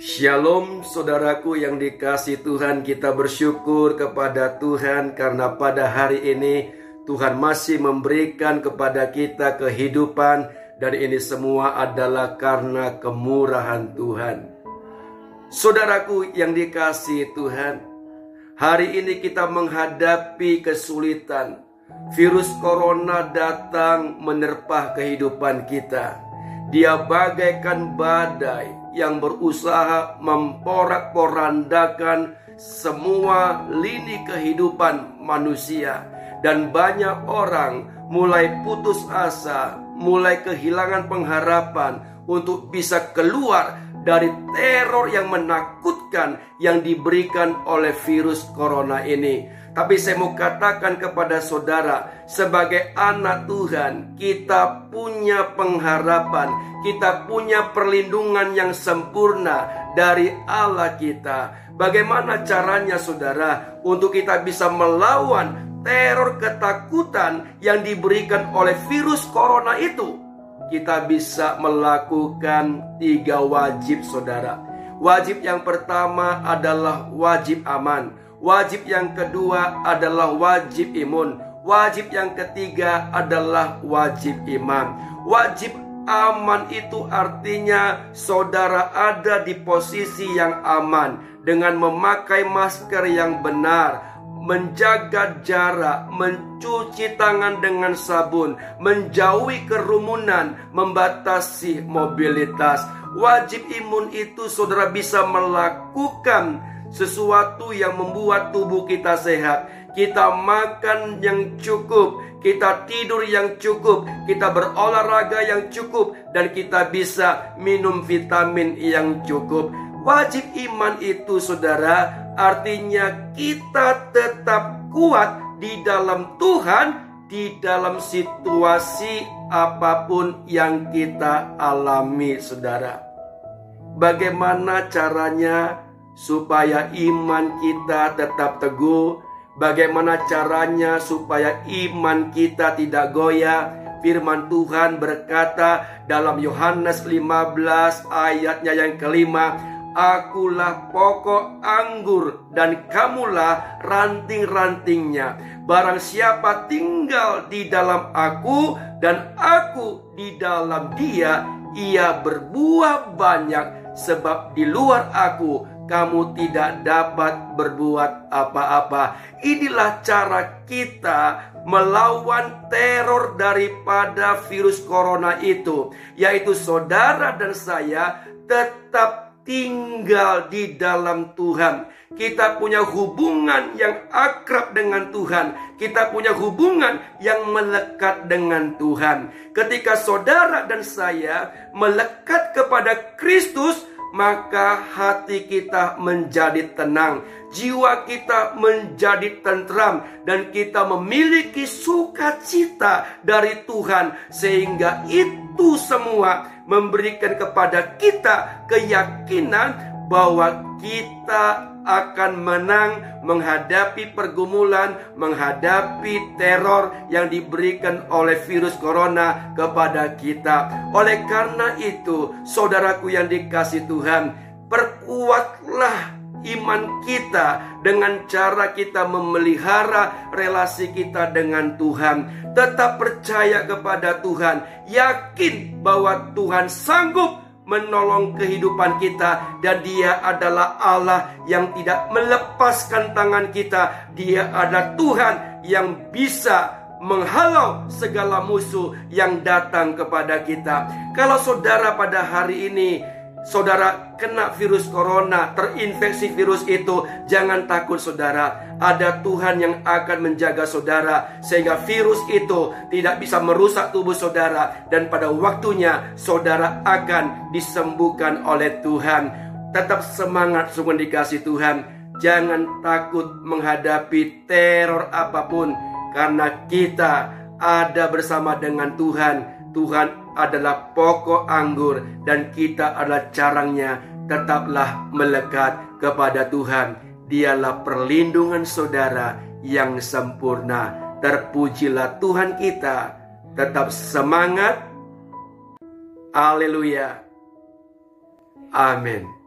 Shalom saudaraku yang dikasih Tuhan kita bersyukur kepada Tuhan karena pada hari ini Tuhan masih memberikan kepada kita kehidupan dan ini semua adalah karena kemurahan Tuhan. Saudaraku yang dikasih Tuhan, hari ini kita menghadapi kesulitan. Virus corona datang menerpah kehidupan kita. Dia bagaikan badai yang berusaha memporak-porandakan semua lini kehidupan manusia dan banyak orang mulai putus asa, mulai kehilangan pengharapan untuk bisa keluar dari teror yang menakutkan yang diberikan oleh virus corona ini. Tapi saya mau katakan kepada saudara, sebagai anak Tuhan, kita punya pengharapan, kita punya perlindungan yang sempurna dari Allah kita. Bagaimana caranya, saudara, untuk kita bisa melawan teror ketakutan yang diberikan oleh virus corona itu? Kita bisa melakukan tiga wajib, saudara. Wajib yang pertama adalah wajib aman. Wajib yang kedua adalah wajib imun. Wajib yang ketiga adalah wajib iman. Wajib aman itu artinya saudara ada di posisi yang aman dengan memakai masker yang benar, menjaga jarak, mencuci tangan dengan sabun, menjauhi kerumunan, membatasi mobilitas. Wajib imun itu saudara bisa melakukan sesuatu yang membuat tubuh kita sehat. Kita makan yang cukup, kita tidur yang cukup, kita berolahraga yang cukup, dan kita bisa minum vitamin yang cukup. Wajib iman itu, saudara, artinya kita tetap kuat di dalam Tuhan, di dalam situasi apa pun yang kita alami, saudara. Bagaimana caranya? Supaya iman kita tetap teguh. Bagaimana caranya supaya iman kita tidak goyah? Firman Tuhan berkata dalam Yohanes 15 ayatnya yang kelima, Akulah pokok anggur dan kamulah ranting-rantingnya. Barang siapa tinggal di dalam aku dan aku di dalam dia, ia berbuah banyak sebab di luar aku kamu tidak dapat berbuat apa-apa. Inilah cara kita melawan teror daripada virus corona itu, yaitu saudara dan saya tetap tinggal di dalam Tuhan. Kita punya hubungan yang akrab dengan Tuhan. Kita punya hubungan yang melekat dengan Tuhan. Ketika saudara dan saya melekat kepada Kristus, maka hati kita menjadi tenang, jiwa kita menjadi tentram, dan kita memiliki sukacita dari Tuhan, sehingga itu semua memberikan kepada kita keyakinan bahwa kita akan menang menghadapi pergumulan, menghadapi teror yang diberikan oleh virus corona kepada kita. Oleh karena itu, saudaraku yang dikasih Tuhan, perkuatlah iman kita dengan cara kita memelihara relasi kita dengan Tuhan. Tetap percaya kepada Tuhan, yakin bahwa Tuhan sanggup menolong kehidupan kita dan dia adalah Allah yang tidak melepaskan tangan kita. Dia adalah Tuhan yang bisa menghalau segala musuh yang datang kepada kita. Kalau saudara pada hari ini saudara kena virus corona, terinfeksi virus itu, jangan takut saudara. Ada Tuhan yang akan menjaga saudara sehingga virus itu tidak bisa merusak tubuh saudara dan pada waktunya saudara akan disembuhkan oleh Tuhan. Tetap semangat sungguh dikasih Tuhan. Jangan takut menghadapi teror apa pun karena kita ada bersama dengan Tuhan Tuhan adalah pokok anggur dan kita adalah carangnya. Tetaplah melekat kepada Tuhan. Dialah perlindungan saudara yang sempurna. Terpujilah Tuhan kita. Tetap semangat. Haleluya. Amin.